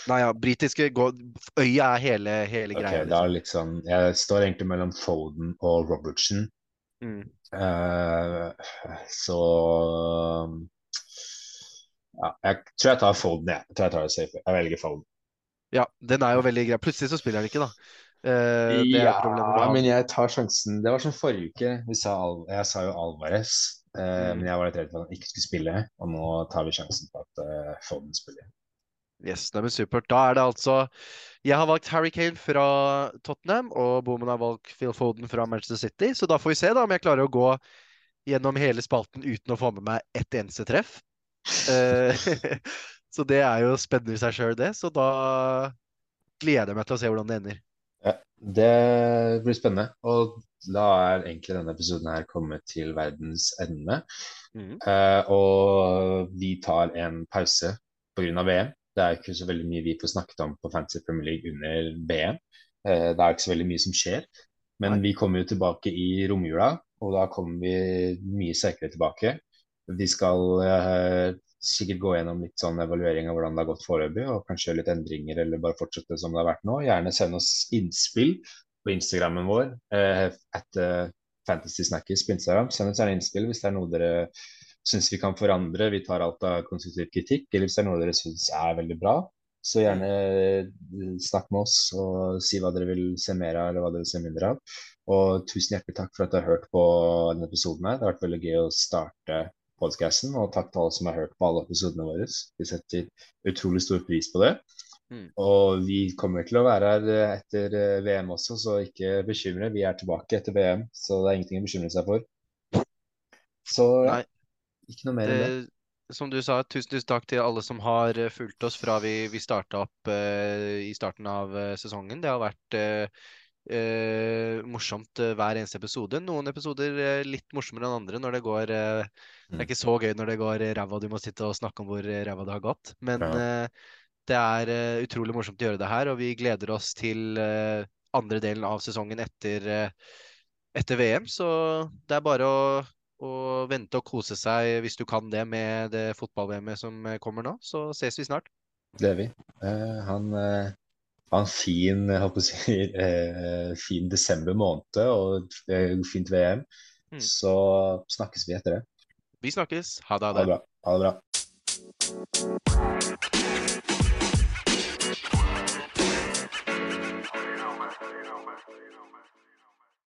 Nei ja, britiske går Øya er hele, hele Ok, greia. da er Liksom. det litt sånn Jeg står egentlig mellom Foden og Robertson. Mm. Eh, så ja, jeg tror jeg tar Foden, jeg. jeg tror jeg tar det safe. Jeg velger Foden. Ja, den er jo veldig grei. Plutselig så spiller han ikke, da. Eh, er Ja, men jeg tar sjansen. Det var som forrige uke. Vi sa Al jeg sa jo Alvarez, eh, Mm. men jeg var litt redd for at han ikke skulle spille. Og nå tar vi sjansen på at eh, Foden spiller. Yes, nei, men supert. Da er det altså Jeg har valgt Harry Kane fra Tottenham, og Boomen har valgt Phil Foden fra Manchester City. Så da får vi se da om jeg klarer å gå gjennom hele spalten uten å få med meg ett eneste treff. Eh, så det er jo spennende i seg sjøl, det. Så da gleder jeg meg til å se hvordan det ender. Ja, det blir spennende. Og da er egentlig denne episoden her kommet til verdens ende. Mm. Uh, og vi tar en pause pga. VM. Det er ikke så veldig mye vi får snakket om på Fantasy Premier League under VM. Uh, det er ikke så veldig mye som skjer. Men vi kommer jo tilbake i romjula, og da kommer vi mye sterkere tilbake. Vi skal eh, sikkert gå gjennom litt sånn evaluering av hvordan det har gått foreløpig, og kanskje gjøre litt endringer, eller bare fortsette som det har vært nå. Gjerne send oss innspill på Instagrammen vår, eh, at eh, Fantasy Snackers på Instagram. Send oss gjerne innspill hvis det er noe dere syns vi kan forandre. Vi tar alt av konstruktiv kritikk, eller hvis det er noe dere syns er veldig bra. Så gjerne eh, snakk med oss og si hva dere vil se mer av, eller hva dere vil se mindre av. Og tusen hjertelig takk for at du har hørt på denne episoden her. Det har vært veldig gøy å starte podcasten, og takk til alle som har hørt på alle episodene våre. Vi setter utrolig stor pris på det. Mm. Og vi kommer til å være her eh, etter eh, VM også, så ikke bekymre. Vi er tilbake etter VM, så det er ingenting å bekymre seg for. Så Nei. ikke noe mer enn det. Det, som du sa, tusen, tusen takk til alle som har eh, fulgt oss fra vi, vi starta opp uh, i starten av eh, sesongen. Det har vært uh, uh, morsomt eh, hver eneste episode. Noen episoder eh, litt morsommere enn andre når det går eh, Det Mm. er ikke så gøy når det går ræva, du må sitte og snakke om hvor ræva det har gått. Men Ja. eh, det er eh, utrolig morsomt å gjøre det her, og vi gleder oss til eh, andre delen av sesongen etter, etter VM. Så det er bare å å vente og kose seg hvis du kan det med det fotball-VM-et som kommer nå. Så ses vi snart. Det er vi. Uh, han uh en fin, si, eh, fin desember måned og fint VM. Mm. Så snakkes vi etter det. Vi snakkes. Ha det. Ha det bra. Ha det bra.